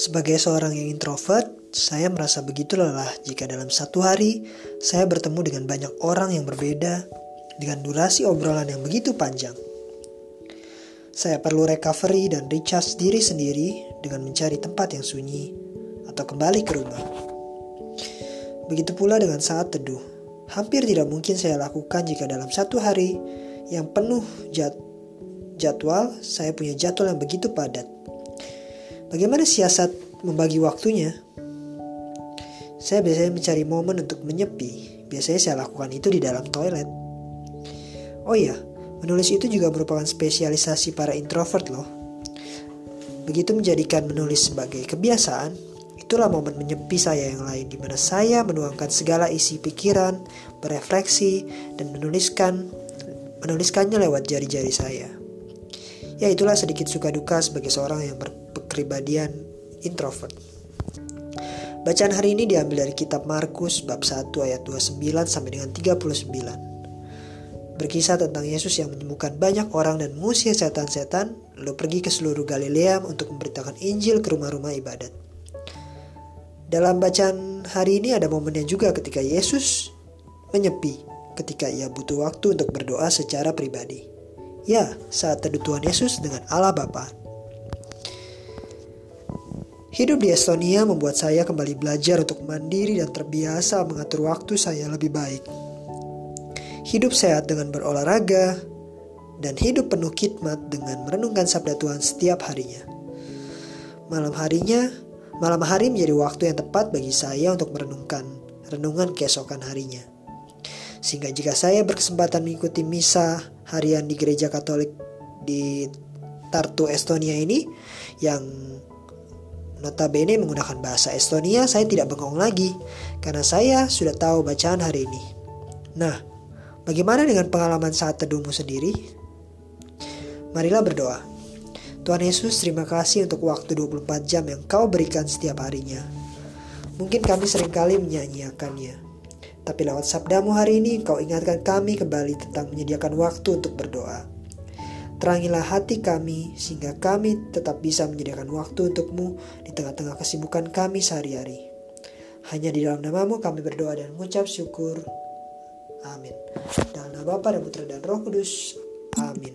Sebagai seorang yang introvert, saya merasa begitu lelah jika dalam satu hari saya bertemu dengan banyak orang yang berbeda dengan durasi obrolan yang begitu panjang. Saya perlu recovery dan recharge diri sendiri dengan mencari tempat yang sunyi atau kembali ke rumah. Begitu pula dengan saat teduh. Hampir tidak mungkin saya lakukan jika dalam satu hari yang penuh jad jadwal, saya punya jadwal yang begitu padat. Bagaimana siasat membagi waktunya? Saya biasanya mencari momen untuk menyepi. Biasanya saya lakukan itu di dalam toilet. Oh iya, menulis itu juga merupakan spesialisasi para introvert loh. Begitu menjadikan menulis sebagai kebiasaan, itulah momen menyepi saya yang lain di mana saya menuangkan segala isi pikiran, berefleksi, dan menuliskan menuliskannya lewat jari-jari saya. Ya itulah sedikit suka duka sebagai seorang yang ber kepribadian introvert. Bacaan hari ini diambil dari kitab Markus bab 1 ayat 29 sampai dengan 39. Berkisah tentang Yesus yang menyembuhkan banyak orang dan mengusir setan-setan, lalu pergi ke seluruh Galilea untuk memberitakan Injil ke rumah-rumah ibadat. Dalam bacaan hari ini ada momennya juga ketika Yesus menyepi ketika ia butuh waktu untuk berdoa secara pribadi. Ya, saat teduh Tuhan Yesus dengan Allah Bapa. Hidup di Estonia membuat saya kembali belajar untuk mandiri dan terbiasa mengatur waktu saya lebih baik. Hidup sehat dengan berolahraga, dan hidup penuh khidmat dengan merenungkan sabda Tuhan setiap harinya. Malam harinya, malam hari menjadi waktu yang tepat bagi saya untuk merenungkan renungan keesokan harinya. Sehingga jika saya berkesempatan mengikuti misa harian di gereja Katolik di Tartu Estonia ini yang Notabene menggunakan bahasa Estonia saya tidak bengong lagi karena saya sudah tahu bacaan hari ini. Nah, bagaimana dengan pengalaman saat teduhmu sendiri? Marilah berdoa. Tuhan Yesus, terima kasih untuk waktu 24 jam yang kau berikan setiap harinya. Mungkin kami sering kali menyanyiakannya. Tapi lewat sabdamu hari ini, kau ingatkan kami kembali tentang menyediakan waktu untuk berdoa. Terangilah hati kami sehingga kami tetap bisa menyediakan waktu untukmu di tengah-tengah kesibukan kami sehari-hari. Hanya di dalam namamu kami berdoa dan mengucap syukur. Amin. Dalam nama Bapa dan Putra dan Roh Kudus. Amin.